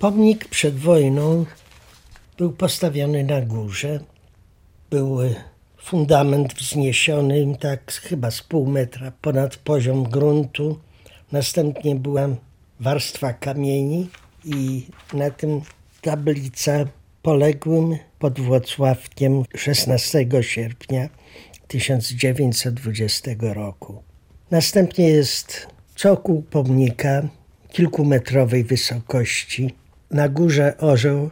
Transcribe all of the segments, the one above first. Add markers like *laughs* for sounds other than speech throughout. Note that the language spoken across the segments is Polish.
Pomnik przed wojną był postawiony na górze. Był fundament wzniesiony tak chyba z pół metra ponad poziom gruntu. Następnie była warstwa kamieni i na tym tablica poległym pod Włocławkiem 16 sierpnia 1920 roku. Następnie jest cokół pomnika kilkumetrowej wysokości. Na górze orzeł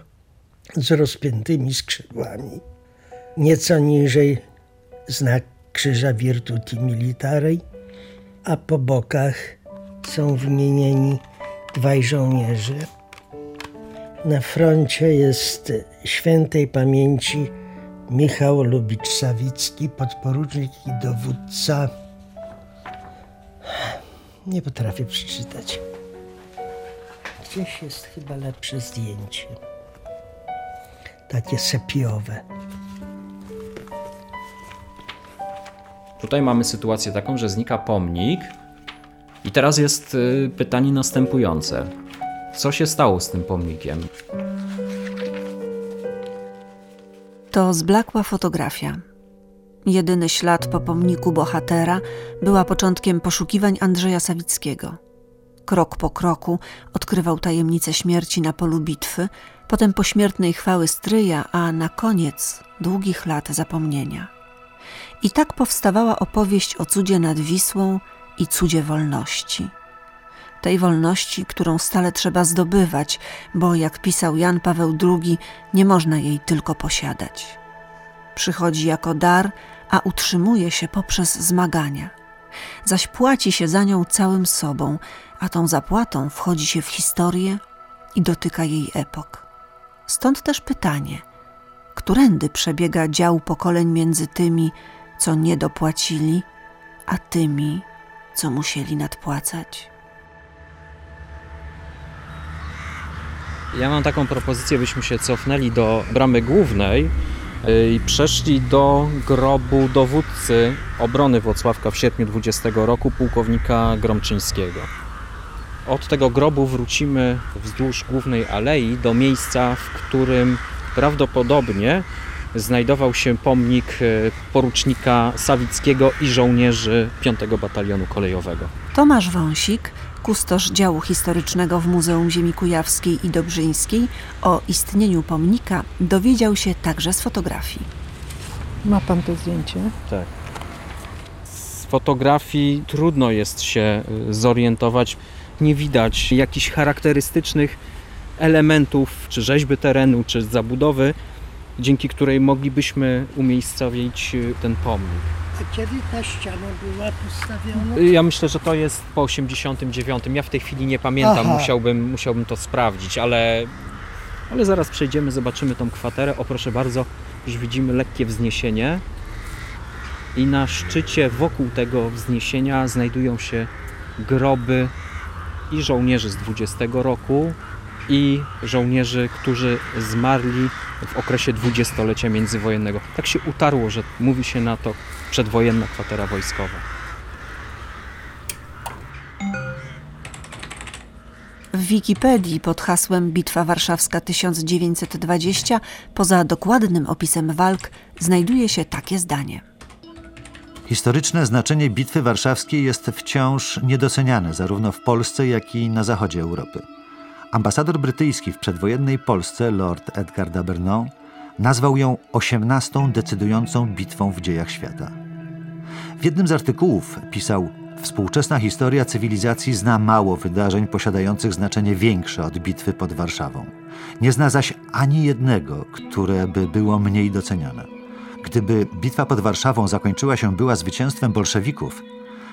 z rozpiętymi skrzydłami. Nieco niżej znak krzyża Virtuti Militari, a po bokach są wymienieni dwaj żołnierze. Na froncie jest świętej pamięci Michał Lubicz-Sawicki, podporucznik i dowódca. Nie potrafię przeczytać. Gdzieś jest chyba lepsze zdjęcie. Takie sepiowe. Tutaj mamy sytuację taką, że znika pomnik. I teraz jest y, pytanie następujące. Co się stało z tym pomnikiem? To zblakła fotografia. Jedyny ślad po pomniku bohatera była początkiem poszukiwań Andrzeja Sawickiego. Krok po kroku odkrywał tajemnicę śmierci na polu bitwy, potem pośmiertnej chwały stryja, a na koniec długich lat zapomnienia. I tak powstawała opowieść o cudzie nad Wisłą i cudzie wolności. Tej wolności, którą stale trzeba zdobywać, bo jak pisał Jan Paweł II, nie można jej tylko posiadać. Przychodzi jako dar, a utrzymuje się poprzez zmagania. Zaś płaci się za nią całym sobą, a tą zapłatą wchodzi się w historię i dotyka jej epok. Stąd też pytanie, którędy przebiega dział pokoleń między tymi, co nie dopłacili, a tymi, co musieli nadpłacać? Ja mam taką propozycję, byśmy się cofnęli do bramy głównej y, i przeszli do grobu dowódcy obrony Włocławka w sierpniu 20 roku, pułkownika Gromczyńskiego. Od tego grobu wrócimy wzdłuż głównej alei do miejsca, w którym prawdopodobnie znajdował się pomnik y, porucznika Sawickiego i żołnierzy 5 Batalionu Kolejowego. Tomasz Wąsik kustosz działu historycznego w Muzeum Ziemi Kujawskiej i Dobrzyńskiej, o istnieniu pomnika dowiedział się także z fotografii. Ma pan to zdjęcie? Tak. Z fotografii trudno jest się y, zorientować. Nie widać jakichś charakterystycznych elementów, czy rzeźby terenu, czy zabudowy, dzięki której moglibyśmy umiejscowić y, ten pomnik. A kiedy ta ściana była postawiona? Ja myślę, że to jest po 89. Ja w tej chwili nie pamiętam, musiałbym, musiałbym to sprawdzić, ale, ale zaraz przejdziemy, zobaczymy tą kwaterę. O proszę bardzo, już widzimy lekkie wzniesienie i na szczycie wokół tego wzniesienia znajdują się groby i żołnierzy z 20 roku i żołnierzy, którzy zmarli w okresie dwudziestolecia międzywojennego. Tak się utarło, że mówi się na to przedwojenna kwatera wojskowa. W Wikipedii pod hasłem Bitwa Warszawska 1920 poza dokładnym opisem walk znajduje się takie zdanie. Historyczne znaczenie Bitwy Warszawskiej jest wciąż niedoceniane zarówno w Polsce, jak i na zachodzie Europy. Ambasador brytyjski w przedwojennej Polsce, Lord Edgar d'Abernon, nazwał ją osiemnastą decydującą bitwą w dziejach świata. W jednym z artykułów pisał: Współczesna historia cywilizacji zna mało wydarzeń posiadających znaczenie większe od bitwy pod Warszawą. Nie zna zaś ani jednego, które by było mniej doceniane. Gdyby bitwa pod Warszawą zakończyła się była zwycięstwem bolszewików,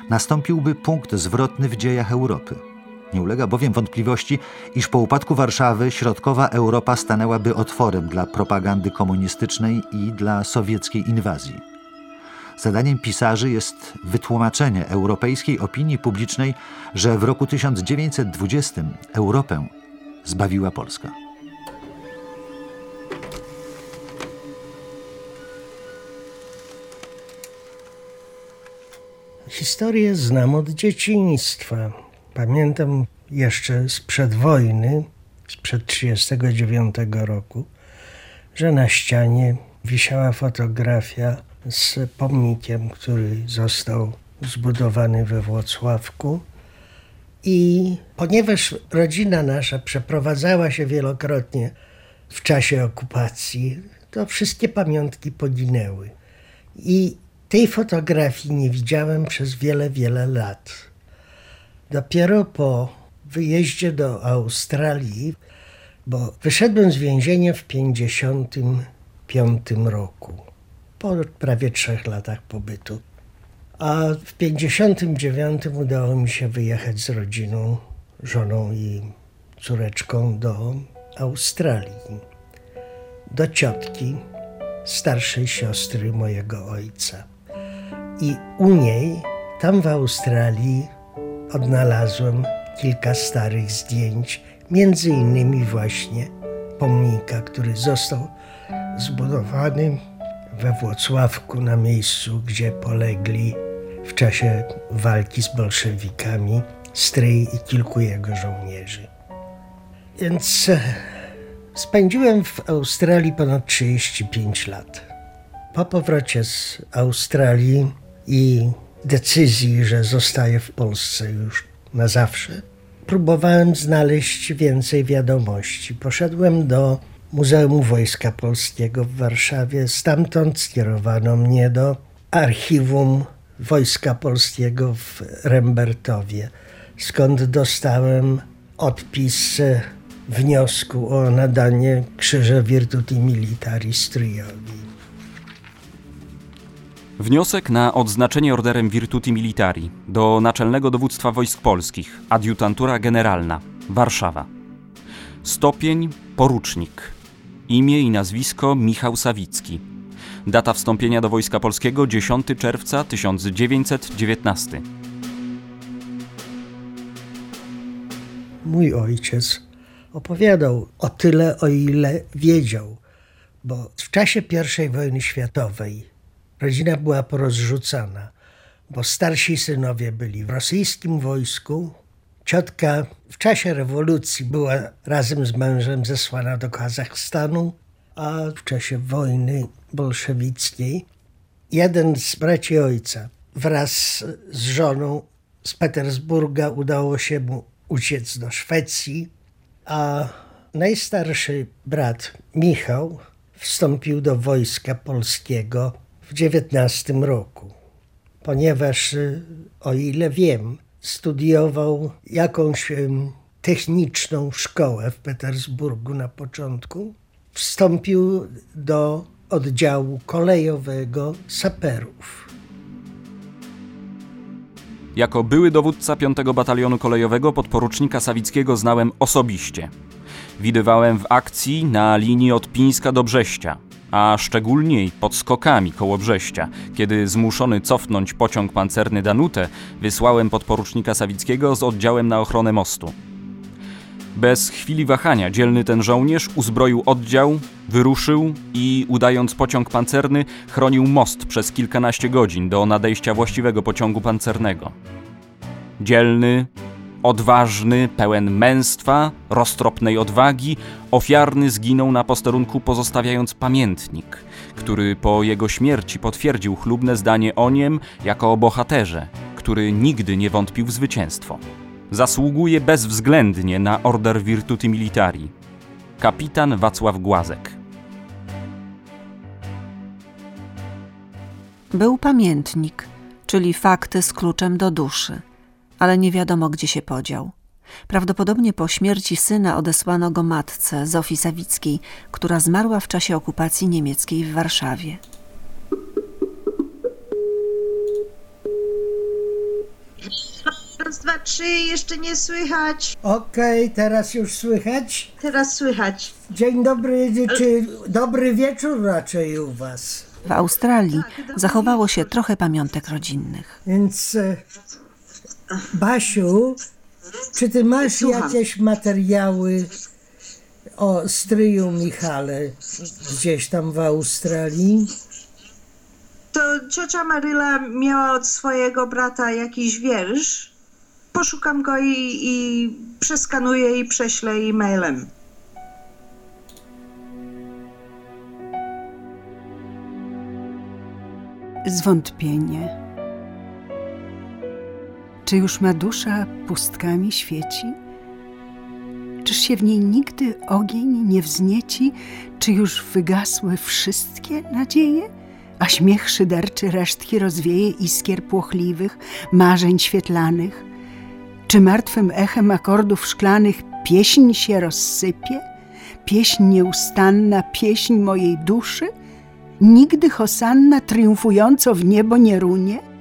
nastąpiłby punkt zwrotny w dziejach Europy. Nie ulega bowiem wątpliwości, iż po upadku Warszawy środkowa Europa stanęłaby otworem dla propagandy komunistycznej i dla sowieckiej inwazji. Zadaniem pisarzy jest wytłumaczenie europejskiej opinii publicznej, że w roku 1920 Europę zbawiła Polska. Historię znam od dzieciństwa. Pamiętam jeszcze sprzed wojny sprzed 1939 roku, że na ścianie wisiała fotografia z pomnikiem, który został zbudowany we Włocławku. I ponieważ rodzina nasza przeprowadzała się wielokrotnie w czasie okupacji, to wszystkie pamiątki poginęły. I tej fotografii nie widziałem przez wiele, wiele lat. Dopiero po wyjeździe do Australii, bo wyszedłem z więzienia w 1955 roku, po prawie trzech latach pobytu. A w 1959 udało mi się wyjechać z rodziną, żoną i córeczką do Australii, do ciotki, starszej siostry mojego ojca. I u niej, tam w Australii, odnalazłem kilka starych zdjęć, między innymi właśnie pomnika, który został zbudowany we Włocławku na miejscu, gdzie polegli w czasie walki z bolszewikami stryj i kilku jego żołnierzy. Więc e, spędziłem w Australii ponad 35 lat. Po powrocie z Australii i decyzji, że zostaję w Polsce już na zawsze, próbowałem znaleźć więcej wiadomości. Poszedłem do Muzeum Wojska Polskiego w Warszawie. Stamtąd skierowano mnie do archiwum Wojska Polskiego w Rembertowie, skąd dostałem odpis wniosku o nadanie Krzyża Virtuti Militari strójowi. Wniosek na odznaczenie orderem Virtuti Militari do Naczelnego Dowództwa Wojsk Polskich, adiutantura generalna, Warszawa. Stopień porucznik. Imię i nazwisko Michał Sawicki. Data wstąpienia do Wojska Polskiego 10 czerwca 1919. Mój ojciec opowiadał o tyle, o ile wiedział, bo w czasie I wojny światowej rodzina była porozrzucana, bo starsi synowie byli w rosyjskim wojsku, ciotka w czasie rewolucji była razem z mężem zesłana do Kazachstanu, a w czasie wojny bolszewickiej jeden z braci ojca wraz z żoną z Petersburga udało się mu uciec do Szwecji, a najstarszy brat Michał wstąpił do wojska polskiego w XIX roku, ponieważ, y, o ile wiem, studiował jakąś em, techniczną szkołę w Petersburgu na początku, wstąpił do oddziału kolejowego saperów. Jako były dowódca 5 Batalionu Kolejowego podporucznika Sawickiego znałem osobiście. Widywałem w akcji na linii od Pińska do Brześcia, a szczególniej pod skokami koło Brześcia, kiedy zmuszony cofnąć pociąg pancerny Danutę, wysłałem podporucznika Sawickiego z oddziałem na ochronę mostu. Bez chwili wahania dzielny ten żołnierz uzbroił oddział, wyruszył i, udając pociąg pancerny, chronił most przez kilkanaście godzin do nadejścia właściwego pociągu pancernego. Dzielny, odważny, pełen męstwa, roztropnej odwagi, ofiarny zginął na posterunku pozostawiając pamiętnik, który po jego śmierci potwierdził chlubne zdanie o niem jako o bohaterze, który nigdy nie wątpił w zwycięstwo. Zasługuje bezwzględnie na Order Virtuti Militari. Kapitan Wacław Głazek. Był pamiętnik, czyli fakty z kluczem do duszy, ale nie wiadomo, gdzie się podział. Prawdopodobnie po śmierci syna odesłano go matce, Zofii Sawickiej, która zmarła w czasie okupacji niemieckiej w Warszawie. Raz, dwa, trzy, jeszcze nie słychać. Okej, teraz już słychać? Teraz słychać. Dzień dobry, czy dobry wieczór raczej u was. W Australii zachowało się trochę pamiątek rodzinnych. Więc e, Basiu, czy ty masz Słucham. jakieś materiały o stryju Michale gdzieś tam w Australii? To ciocia Maryla miała od swojego brata jakiś wiersz. Poszukam go i, i przeskanuję i prześlę e-mailem. Zwątpienie. Czy już ma dusza pustkami świeci? Czyż się w niej nigdy ogień nie wznieci? Czy już wygasły wszystkie nadzieje? A śmiech szyderczy resztki rozwieje iskier płochliwych, marzeń świetlanych? Czy martwym echem akordów szklanych pieśń się rozsypie? Pieśń nieustanna, pieśń mojej duszy? Nigdy hosanna triumfująco w niebo nie runie?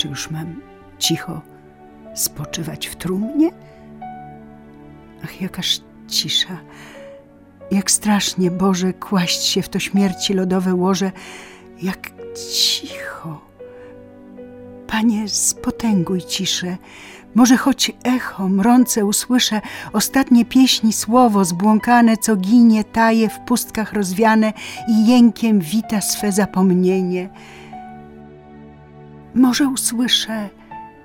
Czy już mam cicho spoczywać w trumnie? Ach, jakaż cisza! Jak strasznie, Boże, kłaść się w to śmierci lodowe łoże, jak cicho! Panie, spotęguj ciszę, może choć echo mrące usłyszę ostatnie pieśni słowo zbłąkane, co ginie, taje w pustkach rozwiane i jękiem wita swe zapomnienie. Może usłyszę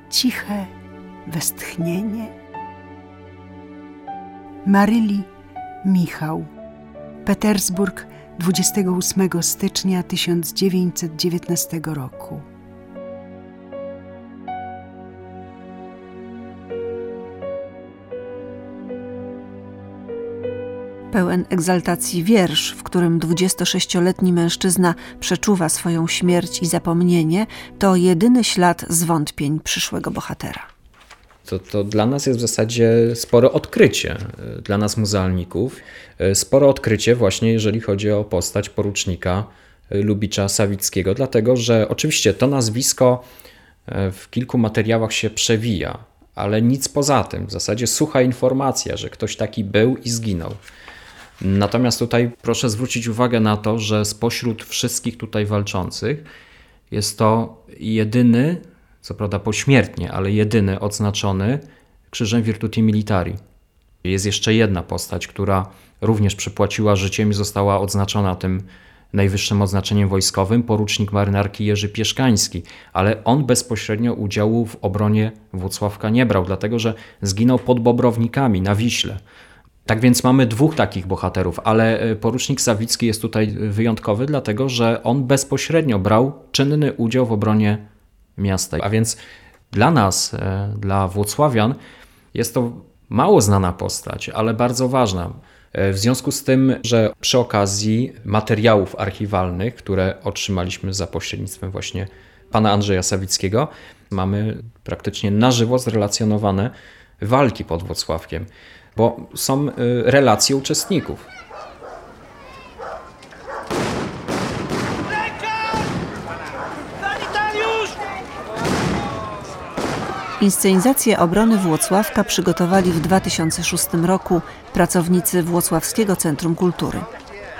ciche westchnienie. Maryli Michał Petersburg 28 stycznia 1919 roku. Pełen egzaltacji wiersz, w którym 26-letni mężczyzna przeczuwa swoją śmierć i zapomnienie, to jedyny ślad zwątpień przyszłego bohatera. To, to dla nas jest w zasadzie spore odkrycie, dla nas muzealników, spore odkrycie właśnie jeżeli chodzi o postać porucznika Lubicza Sawickiego, dlatego że oczywiście to nazwisko w kilku materiałach się przewija, ale nic poza tym. W zasadzie sucha informacja, że ktoś taki był i zginął. Natomiast tutaj proszę zwrócić uwagę na to, że spośród wszystkich tutaj walczących jest to jedyny, co prawda pośmiertnie, ale jedyny odznaczony krzyżem Virtuti Militari. Jest jeszcze jedna postać, która również przypłaciła życiem i została odznaczona tym najwyższym odznaczeniem wojskowym, porucznik marynarki Jerzy Pieszkański, ale on bezpośrednio udziału w obronie Włocławka nie brał, dlatego że zginął pod Bobrownikami na Wiśle. Tak więc mamy dwóch takich bohaterów, ale e, porucznik Sawicki jest tutaj wyjątkowy, dlatego że on bezpośrednio brał czynny udział w obronie miasta. A więc dla nas, e, dla Włocławian, jest to mało znana postać, ale bardzo ważna. E, w związku z tym, że przy okazji materiałów archiwalnych, które otrzymaliśmy za pośrednictwem właśnie pana Andrzeja Sawickiego, mamy praktycznie na żywo zrelacjonowane walki pod Włocławkiem bo są y, relacje uczestników. Inscenizację obrony Włocławka przygotowali w 2006 roku pracownicy Włocławskiego Centrum Kultury.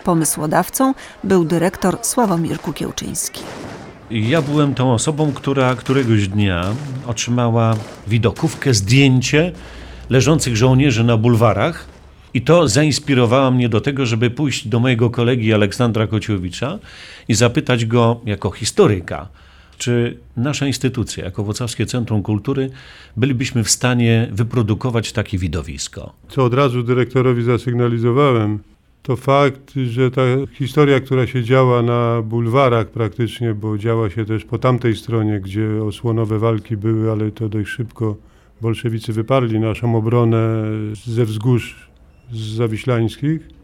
Pomysłodawcą był dyrektor Sławomir Kukiełczyński. Ja byłem tą osobą, która któregoś dnia otrzymała widokówkę, zdjęcie leżących żołnierzy na bulwarach. I to zainspirowało mnie do tego, żeby pójść do mojego kolegi Aleksandra Kociowicza i zapytać go jako historyka, czy nasza instytucja, jako Włocławskie Centrum Kultury, bylibyśmy w stanie wyprodukować takie widowisko. Co od razu dyrektorowi zasygnalizowałem, to fakt, że ta historia, która się działa na bulwarach praktycznie, bo działa się też po tamtej stronie, gdzie osłonowe walki były, ale to dość szybko bolszewicy wyparli naszą obronę ze wzgórz zawiślańskich,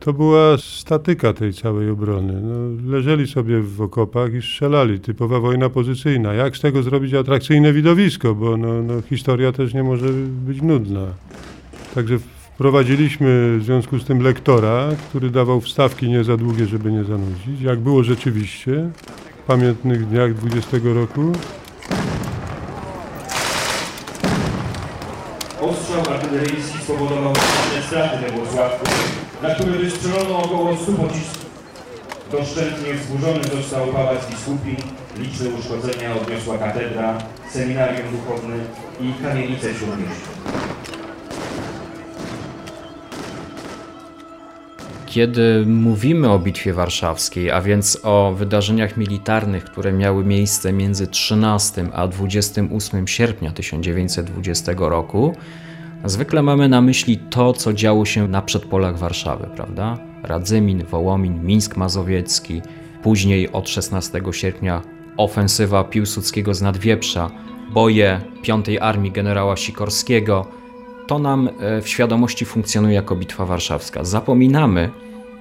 to była statyka tej całej obrony. No, leżeli sobie w okopach i strzelali. Typowa wojna pozycyjna. Jak z tego zrobić atrakcyjne widowisko, bo no, no, historia też nie może być nudna. Także wprowadziliśmy w związku z tym lektora, który dawał wstawki nie za długie, żeby nie zanudzić. Jak było rzeczywiście w pamiętnych dniach 20 roku. Artyleryjski spowodował znaczne straty we Włocławku, na który wystrzelono około 100 pocisków. Doszczętnie wzburzony został pałac biskupi, liczne uszkodzenia odniosła katedra, seminarium duchowne i kamienice śródmieścia. Kiedy mówimy o Bitwie Warszawskiej, a więc o wydarzeniach militarnych, które miały miejsce między 13 a 28 sierpnia 1920 roku, zwykle mamy na myśli to, co działo się na przedpolach Warszawy, prawda? Radzymin, Wołomin, Mińsk Mazowiecki, później od 16 sierpnia ofensywa Piłsudskiego z Nadwieprza, boje 5 Armii generała Sikorskiego, to nam e, w świadomości funkcjonuje jako Bitwa Warszawska. Zapominamy,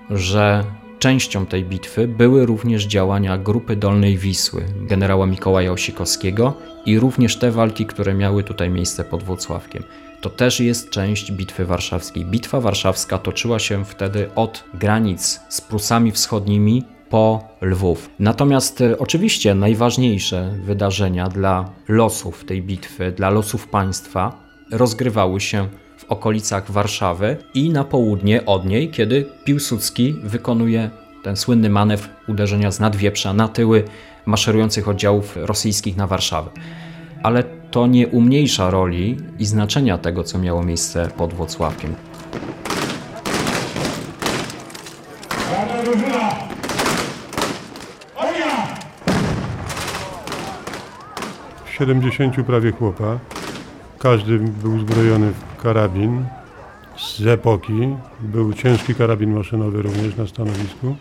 że częścią tej bitwy były również działania Grupy Dolnej Wisły generała Mikołaja Osikowskiego i również te walki, które miały tutaj miejsce pod Włocławkiem. To też jest część Bitwy Warszawskiej. Bitwa Warszawska toczyła się wtedy od granic z Prusami Wschodnimi po Lwów. Natomiast e, oczywiście najważniejsze wydarzenia dla losów tej bitwy, dla losów państwa rozgrywały się w okolicach Warszawy i na południe od niej, kiedy Piłsudski wykonuje ten słynny manewr uderzenia z nadwieprza na tyły maszerujących oddziałów rosyjskich na Warszawę. Ale to nie umniejsza roli i znaczenia tego, co miało miejsce pod Włocławkiem. W 70 prawie chłopa. Każdy był uzbrojony w karabin z epoki. Był ciężki karabin maszynowy również na stanowisku.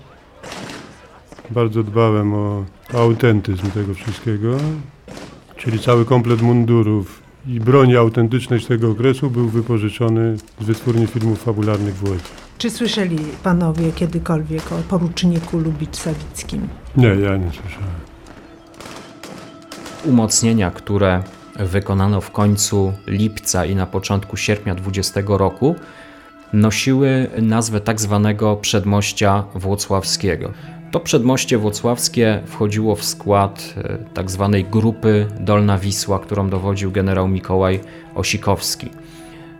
Bardzo dbałem o autentyzm tego wszystkiego, czyli cały komplet mundurów i broni autentycznej z tego okresu był wypożyczony z wytwórni filmów fabularnych w Łodzi. Czy słyszeli panowie kiedykolwiek o poruczniku Lubicz-Sawickim? Nie, ja nie słyszałem. Umocnienia, które wykonano w końcu lipca i na początku sierpnia 20 roku, nosiły nazwę tak zwanego przedmościa włocławskiego. To przedmoście włocławskie wchodziło w skład e, tak zwanej grupy Dolna Wisła, którą dowodził generał Mikołaj Osikowski.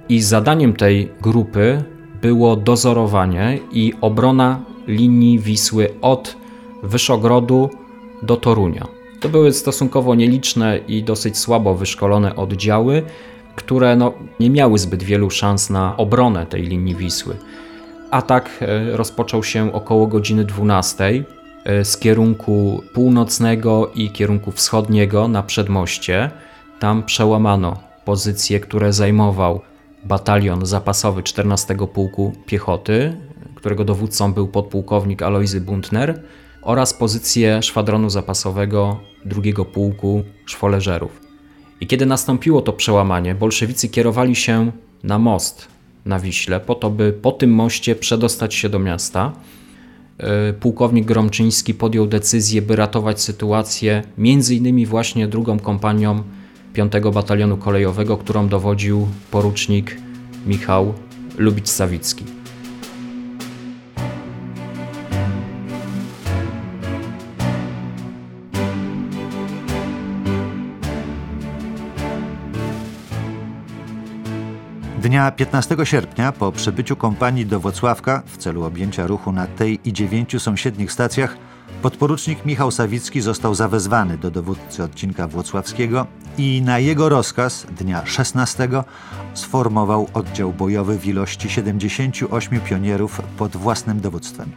I zadaniem tej grupy było dozorowanie i obrona linii Wisły od Wyszogrodu do Torunia. To były stosunkowo nieliczne i dosyć słabo wyszkolone oddziały, które no, nie miały zbyt wielu szans na obronę tej linii Wisły. Atak e, rozpoczął się około godziny 12 e, z kierunku północnego i kierunku wschodniego na przedmoście. Tam przełamano pozycje, które zajmował batalion zapasowy 14 Pułku Piechoty, którego dowódcą był podpułkownik Alojzy Buntner oraz pozycję szwadronu zapasowego drugiego pułku szwoleżerów. I kiedy nastąpiło to przełamanie, bolszewicy kierowali się na most na Wiśle po to, by po tym moście przedostać się do miasta. E, pułkownik Gromczyński podjął decyzję, by ratować sytuację między innymi właśnie drugą kompanią 5 Batalionu Kolejowego, którą dowodził porucznik Michał Lubicz-Sawicki. Dnia 15 sierpnia po przybyciu kompanii do Włocławka w celu objęcia ruchu na tej i dziewięciu sąsiednich stacjach podporucznik Michał Sawicki został zawezwany do dowódcy odcinka włocławskiego i na jego rozkaz dnia 16 sformował oddział bojowy w ilości 78 pionierów pod własnym dowództwem.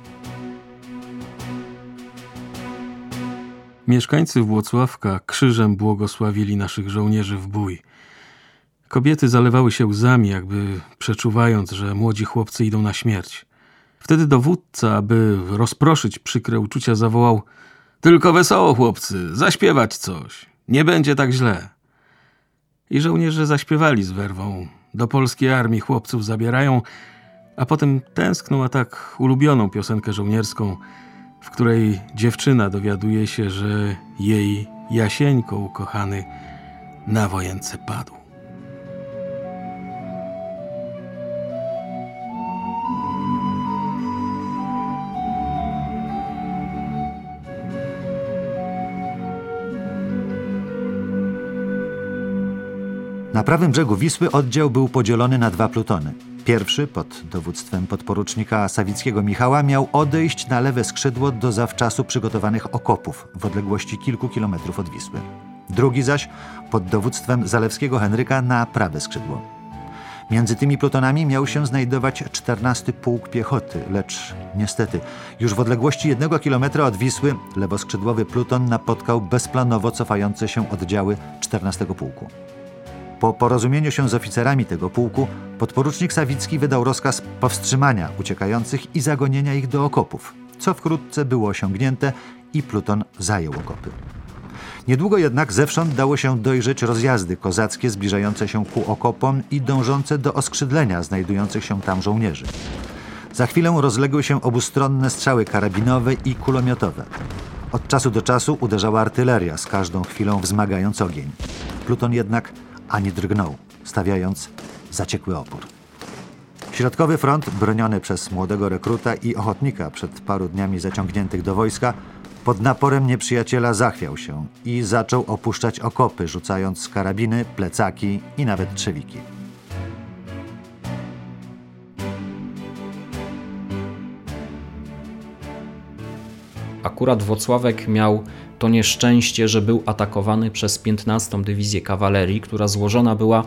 Mieszkańcy Włocławka krzyżem błogosławili naszych żołnierzy w bój – Kobiety zalewały się łzami, jakby przeczuwając, że młodzi chłopcy idą na śmierć. Wtedy dowódca, aby rozproszyć przykre uczucia, zawołał: Tylko wesoło, chłopcy, zaśpiewać coś. Nie będzie tak źle. I żołnierze zaśpiewali z werwą. Do polskiej armii chłopców zabierają, a potem tęskną a tak ulubioną piosenkę żołnierską, w której dziewczyna dowiaduje się, że jej Jasieńko ukochany na wojence padł. Na prawym brzegu Wisły oddział był podzielony na dwa plutony. Pierwszy, pod dowództwem podporucznika Sawickiego Michała, miał odejść na lewe skrzydło do zawczasu przygotowanych okopów w odległości kilku kilometrów od Wisły. Drugi zaś, pod dowództwem Zalewskiego Henryka, na prawe skrzydło. Między tymi plutonami miał się znajdować 14 pułk piechoty, lecz niestety już w odległości jednego kilometra od Wisły lewoskrzydłowy pluton napotkał bezplanowo cofające się oddziały 14 pułku. Po porozumieniu się z oficerami tego pułku, podporucznik Sawicki wydał rozkaz powstrzymania uciekających i zagonienia ich do okopów, co wkrótce było osiągnięte i pluton zajął okopy. Niedługo jednak zewsząd dało się dojrzeć rozjazdy kozackie zbliżające się ku okopom i dążące do oskrzydlenia znajdujących się tam żołnierzy. Za chwilę rozległy się obustronne strzały karabinowe i kulomiotowe. Od czasu do czasu uderzała artyleria, z każdą chwilą wzmagając ogień. Pluton jednak ani drgnął, stawiając zaciekły opór. Środkowy front, broniony przez młodego rekruta i ochotnika przed paru dniami zaciągniętych do wojska, pod naporem nieprzyjaciela zachwiał się i zaczął opuszczać okopy, rzucając karabiny, plecaki i nawet trzewiki. Akurat Włocławek miał to nieszczęście, że był atakowany przez 15. Dywizję Kawalerii, która złożona była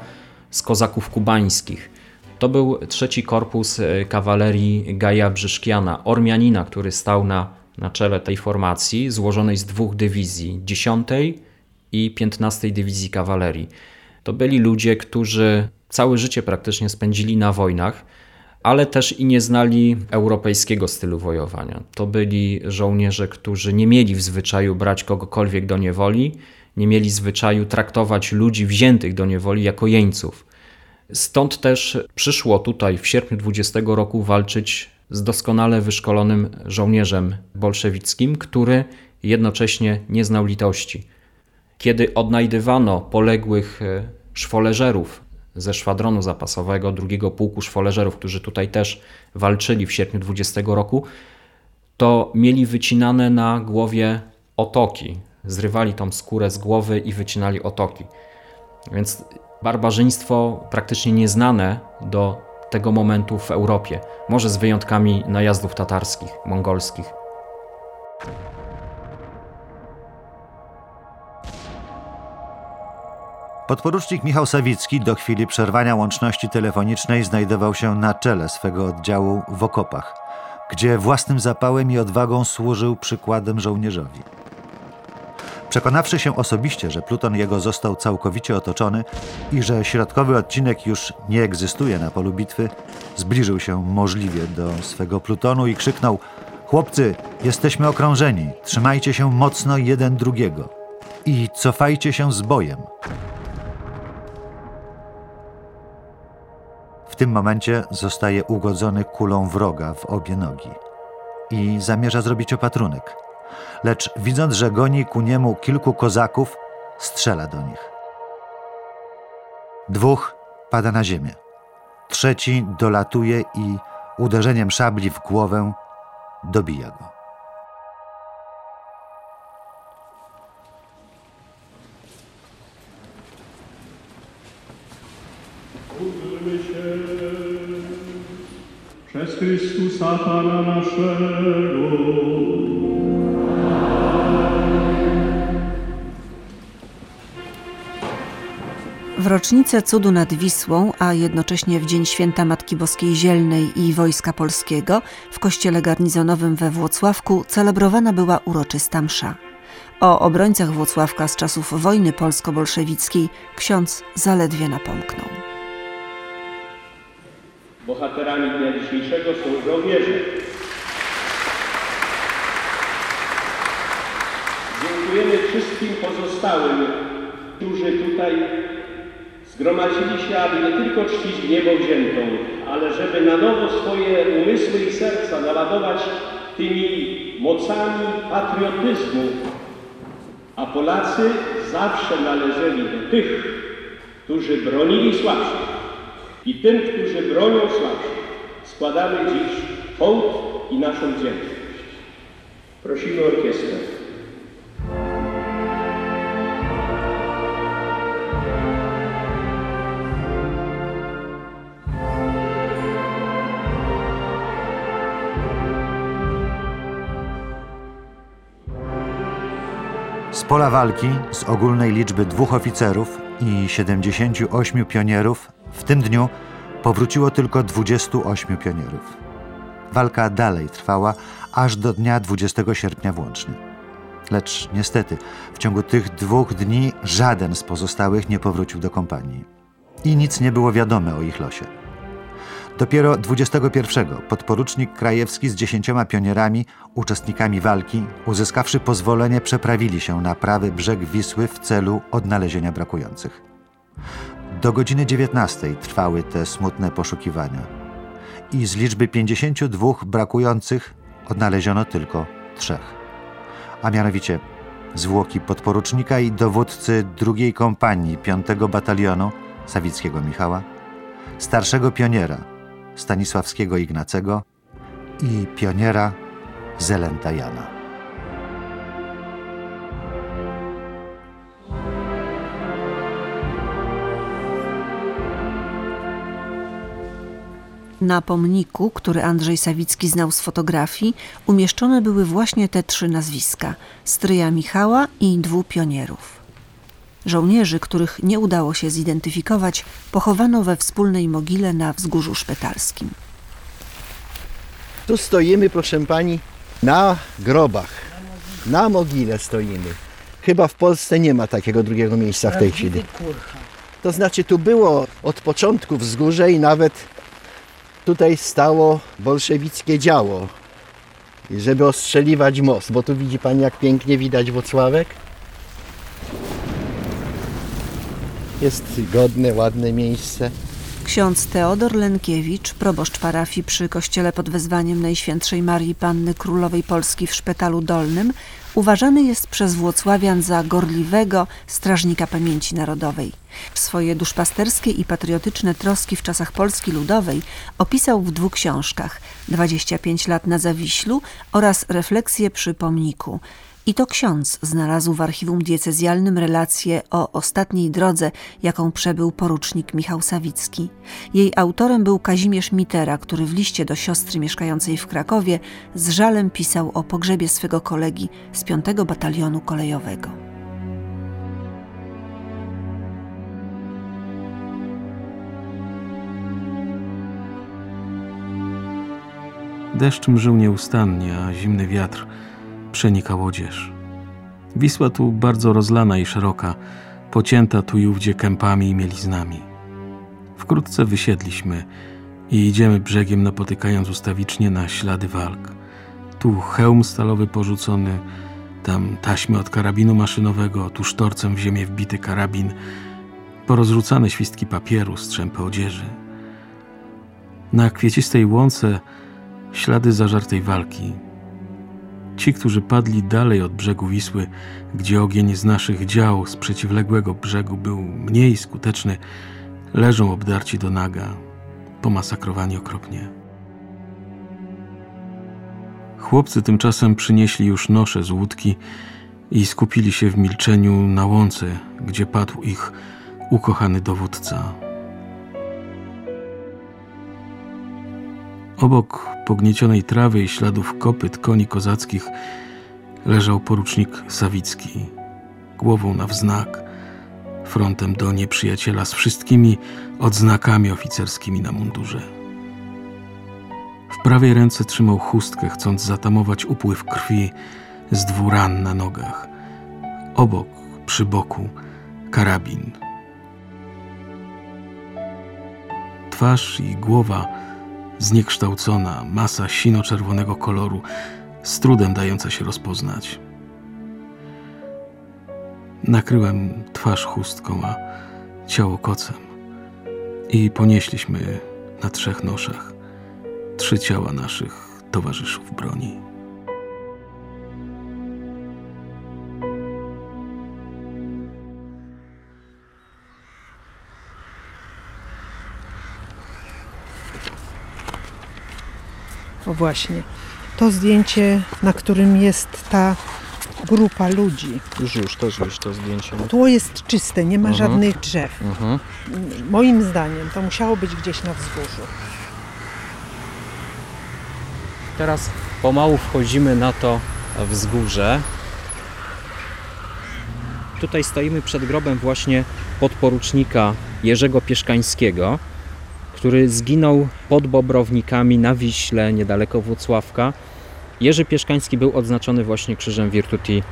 z kozaków kubańskich. To był trzeci korpus e, kawalerii Gaja Brzyszkiana, Ormianina, który stał na, na czele tej formacji, złożonej z dwóch dywizji, 10 i 15 Dywizji Kawalerii. To byli ludzie, którzy całe życie praktycznie spędzili na wojnach ale też i nie znali europejskiego stylu wojowania. To byli żołnierze, którzy nie mieli w zwyczaju brać kogokolwiek do niewoli, nie mieli zwyczaju traktować ludzi wziętych do niewoli jako jeńców. Stąd też przyszło tutaj w sierpniu 20 roku walczyć z doskonale wyszkolonym żołnierzem bolszewickim, który jednocześnie nie znał litości. Kiedy odnajdywano poległych e, szwoleżerów ze szwadronu zapasowego drugiego pułku szwoleżerów, którzy tutaj też walczyli w sierpniu 20 roku, to mieli wycinane na głowie otoki. Zrywali tą skórę z głowy i wycinali otoki. Więc barbarzyństwo praktycznie nieznane do tego momentu w Europie, może z wyjątkami najazdów tatarskich, mongolskich. Podporucznik Michał Sawicki do chwili przerwania łączności telefonicznej znajdował się na czele swego oddziału w okopach, gdzie własnym zapałem i odwagą służył przykładem żołnierzowi. Przekonawszy się osobiście, że pluton jego został całkowicie otoczony i że środkowy odcinek już nie egzystuje na polu bitwy, zbliżył się możliwie do swego plutonu i krzyknął: Chłopcy, jesteśmy okrążeni, trzymajcie się mocno jeden drugiego i cofajcie się z bojem. Tym momencie zostaje ugodzony kulą wroga w obie nogi i zamierza zrobić opatrunek. Lecz widząc, że goni ku niemu kilku kozaków, strzela do nich. Dwóch pada na ziemię. Trzeci dolatuje i uderzeniem szabli w głowę dobija go. Chrystusa Pana naszego. W rocznicę cudu nad Wisłą, a jednocześnie w dzień święta Matki Boskiej Zielnej i Wojska Polskiego w kościele garnizonowym we Włocławku celebrowana była uroczysta msza. O obrońcach Włocławka z czasów wojny polsko-bolszewickiej ksiądz zaledwie napomknął. Bohaterami dnia dzisiejszego są żołnierze. Dziękujemy wszystkim pozostałym, którzy tutaj zgromadzili się, aby nie tylko czcić niebo wziętą, ale żeby na nowo swoje umysły i serca naładować tymi mocami patriotyzmu. A Polacy zawsze należeli do tych, którzy bronili słabszych i tym, którzy bronią słabszych, składamy dziś hołd i naszą wdzięczność. Prosimy orkiestrę. Z pola walki z ogólnej liczby dwóch oficerów i 78 pionierów w tym dniu powróciło tylko 28 pionierów. Walka dalej trwała aż do dnia 20 sierpnia włącznie. Lecz niestety w ciągu tych dwóch dni żaden z pozostałych nie powrócił do kompanii. I nic nie było wiadome o ich losie. Dopiero 21 podporucznik Krajewski z dziesięcioma pionierami, uczestnikami walki, uzyskawszy pozwolenie, przeprawili się na prawy brzeg Wisły w celu odnalezienia brakujących. Do godziny 19 trwały te smutne poszukiwania. I z liczby 52 brakujących odnaleziono tylko trzech. A mianowicie zwłoki podporucznika i dowódcy drugiej kompanii 5 batalionu Sawickiego Michała, starszego pioniera Stanisławskiego Ignacego i pioniera Zelenta Jana. Na pomniku, który Andrzej Sawicki znał z fotografii, umieszczone były właśnie te trzy nazwiska: stryja Michała i dwóch pionierów. Żołnierzy, których nie udało się zidentyfikować, pochowano we wspólnej mogile na wzgórzu szpetalskim. Tu stoimy, proszę pani, na grobach. Na mogile stoimy. Chyba w Polsce nie ma takiego drugiego miejsca w tej chwili. To znaczy, tu było od początku wzgórze i nawet tutaj stało bolszewickie działo, żeby ostrzeliwać most, bo tu widzi pani, jak pięknie widać Wocławek. Jest godne, ładne miejsce. Ksiądz Teodor Lenkiewicz, proboszcz parafii przy kościele pod wezwaniem Najświętszej Marii Panny Królowej Polski w Szpetalu Dolnym, uważany jest przez Włocławian za gorliwego strażnika pamięci narodowej. Swoje duszpasterskie i patriotyczne troski w czasach Polski Ludowej opisał w dwóch książkach 25 lat na Zawiślu oraz Refleksje przy pomniku. I to ksiądz znalazł w archiwum diecezjalnym relację o ostatniej drodze, jaką przebył porucznik Michał Sawicki. Jej autorem był Kazimierz Mitera, który w liście do siostry mieszkającej w Krakowie z żalem pisał o pogrzebie swego kolegi z 5 Batalionu Kolejowego. Deszcz mżył nieustannie, a zimny wiatr przenikał odzież. Wisła tu bardzo rozlana i szeroka, pocięta tu i ówdzie kępami i mieliznami. Wkrótce wysiedliśmy i idziemy brzegiem napotykając ustawicznie na ślady walk. Tu hełm stalowy porzucony, tam taśmy od karabinu maszynowego, tu sztorcem w ziemię wbity karabin, porozrzucane świstki papieru, strzępy odzieży. Na kwiecistej łące ślady zażartej walki, Ci, którzy padli dalej od brzegu Wisły, gdzie ogień z naszych dział z przeciwległego brzegu był mniej skuteczny, leżą obdarci do naga, pomasakrowani okropnie. Chłopcy tymczasem przynieśli już nosze z łódki i skupili się w milczeniu na łące, gdzie padł ich ukochany dowódca. Obok pogniecionej trawy i śladów kopyt koni kozackich leżał porucznik Sawicki, głową na wznak, frontem do nieprzyjaciela z wszystkimi odznakami oficerskimi na mundurze. W prawej ręce trzymał chustkę, chcąc zatamować upływ krwi z dwóch ran na nogach. Obok, przy boku, karabin. Twarz i głowa zniekształcona, masa sino-czerwonego koloru, z trudem dająca się rozpoznać. Nakryłem twarz chustką, a ciało kocem i ponieśliśmy na trzech noszach trzy ciała naszych towarzyszów broni. O właśnie. To zdjęcie, na którym jest ta grupa ludzi. Już, już, też już to zdjęcie. Tło jest czyste, nie ma Mhm. żadnych drzew. Mhm. Moim zdaniem to musiało być gdzieś na wzgórzu. Teraz pomału wchodzimy na to wzgórze. Tutaj stoimy przed grobem właśnie podporucznika Jerzego Pieszkańskiego, który zginął pod Bobrownikami na Wiśle, niedaleko Włocławka. Jerzy Pieszkański był odznaczony właśnie krzyżem Virtuti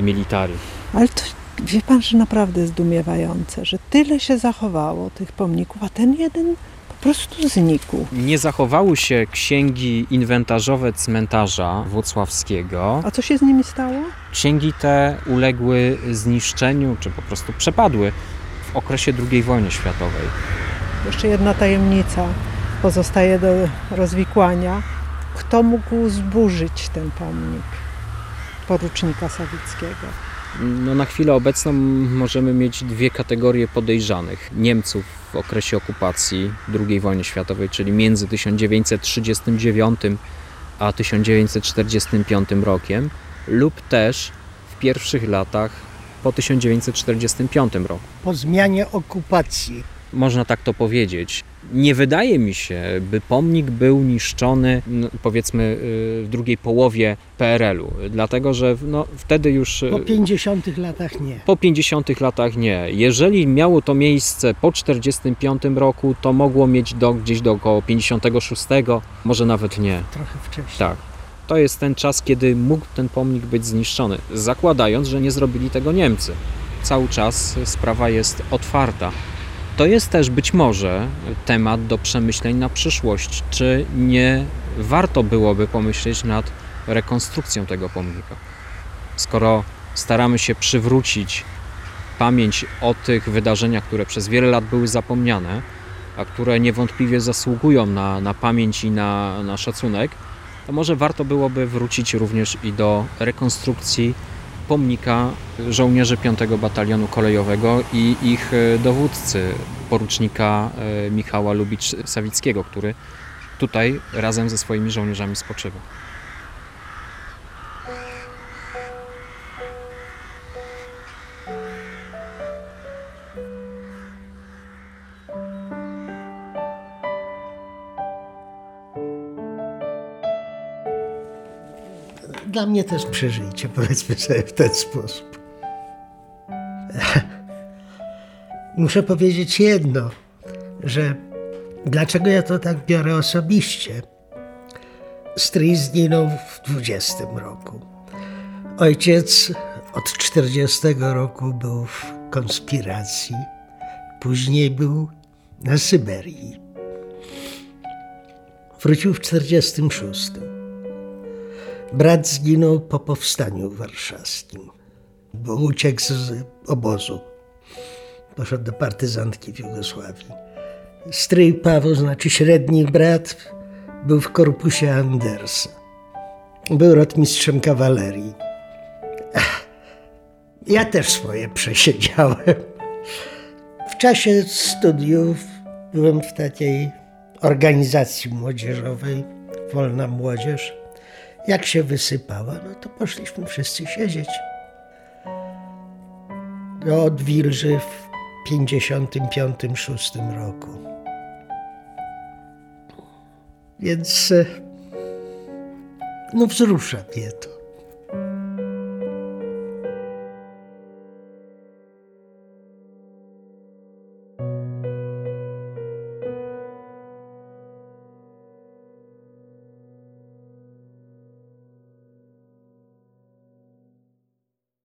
militari. Ale to wie pan, że naprawdę zdumiewające, że tyle się zachowało tych pomników, a ten jeden po prostu znikł. Nie zachowały się księgi inwentarzowe cmentarza włocławskiego. A co się z nimi stało? Księgi te uległy zniszczeniu, czy po prostu przepadły w okresie II wojny światowej. Jeszcze jedna tajemnica pozostaje do rozwikłania. Kto mógł zburzyć ten pomnik porucznika Sawickiego? No, na chwilę obecną możemy mieć dwie kategorie podejrzanych. Niemców w okresie okupacji II wojny światowej, czyli między 1939 a 1945 rokiem, lub też w pierwszych latach po 1945 roku. Po zmianie okupacji. Można tak to powiedzieć. Nie wydaje mi się, by pomnik był niszczony no, powiedzmy y, w drugiej połowie PRL-u, dlatego że no, wtedy już... Po 50 latach nie. Po 50 latach nie. Jeżeli miało to miejsce po 45 roku, to mogło mieć do, gdzieś do około 56, może nawet nie. Trochę wcześniej. Tak. To jest ten czas, kiedy mógł ten pomnik być zniszczony, zakładając, że nie zrobili tego Niemcy. Cały czas sprawa jest otwarta. To jest też być może temat do przemyśleń na przyszłość, czy nie warto byłoby pomyśleć nad rekonstrukcją tego pomnika. Skoro staramy się przywrócić pamięć o tych wydarzeniach, które przez wiele lat były zapomniane, a które niewątpliwie zasługują na, na pamięć i na, na szacunek, to może warto byłoby wrócić również i do rekonstrukcji pomnika żołnierzy 5 Batalionu Kolejowego i ich e, dowódcy, porucznika e, Michała Lubicz-Sawickiego, który tutaj razem ze swoimi żołnierzami spoczywał. Dla mnie też przeżycie, powiedzmy sobie w ten sposób. *laughs* Muszę powiedzieć jedno, że dlaczego ja to tak biorę osobiście. Stryj zginął w 20 roku. Ojciec od 40 roku był w konspiracji. Później był na Syberii. Wrócił w 46. Brat zginął po powstaniu warszawskim, bo uciekł z obozu. Poszedł do partyzantki w Jugosławii. Stryj Paweł, znaczy średni brat, był w korpusie Andersa. Był rotmistrzem kawalerii. Ja też swoje przesiedziałem. W czasie studiów byłem w takiej organizacji młodzieżowej, Wolna Młodzież. Jak się wysypała, no to poszliśmy wszyscy siedzieć. Do Odwilży w 55-6 roku. Więc no wzrusza mnie to.